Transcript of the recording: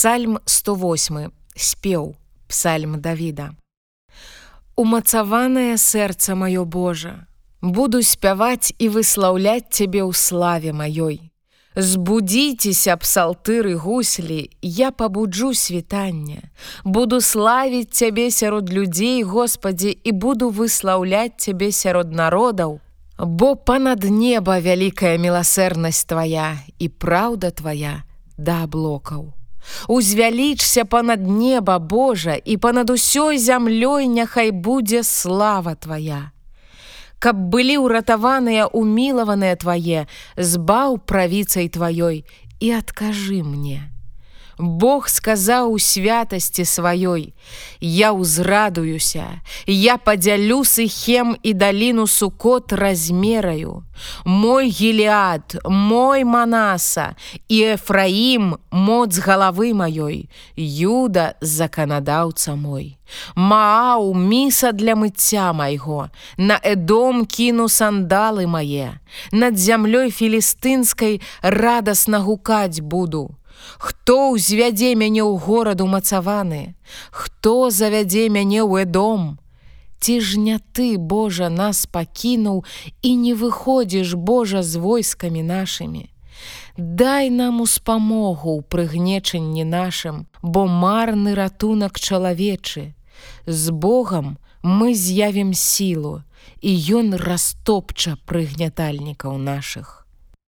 Псальм 108 спеў псальм Давіда. Умацаванае сэрца маё Божа, буду спяваць і выслаўляць цябе ў славе маёй. Збудзіцеся псалтыры гуслі, я пабуджу світанне, буду славіць цябе сярод людзей, Господі і буду выслаўляць цябе сярод народаў, Бо па-над неба вялікая міласэрнасць твая і праўда твая да аблокаў. Узвялічся па-над неба Божа і па-над усёй зямлёй няхай будзе слава твоя. Каб былі ўратаваныя умілаваныя твае, збаў правіцай тваёй і адкажы мне. Бог сказаў у святасці сваёй: Я ўзрадуюся, я падзялю сыхем і даліну сукот размераю. Мой гелиад, мой манаса і Эфраім моц галавы маёй, Юда заканадаўца мой. Мааў міса для мыцця майго, На эдом кіну сандалы мае, над зямлёй філістынскай радасна гукаць буду. Хто ўзвядзе мяне ў гораду мацаваны, Хто завядзе мяне ў эдом? Ці ж не ты, Божа, нас пакінуў і не выходзіш Божа з войскамі нашымі. Дай нам успамогу ў прыгнечанні нашым, бо марны ратунак чалавечы. З Богом мы з'явім сілу, і ён растопча прыгнятальнікаў нашых.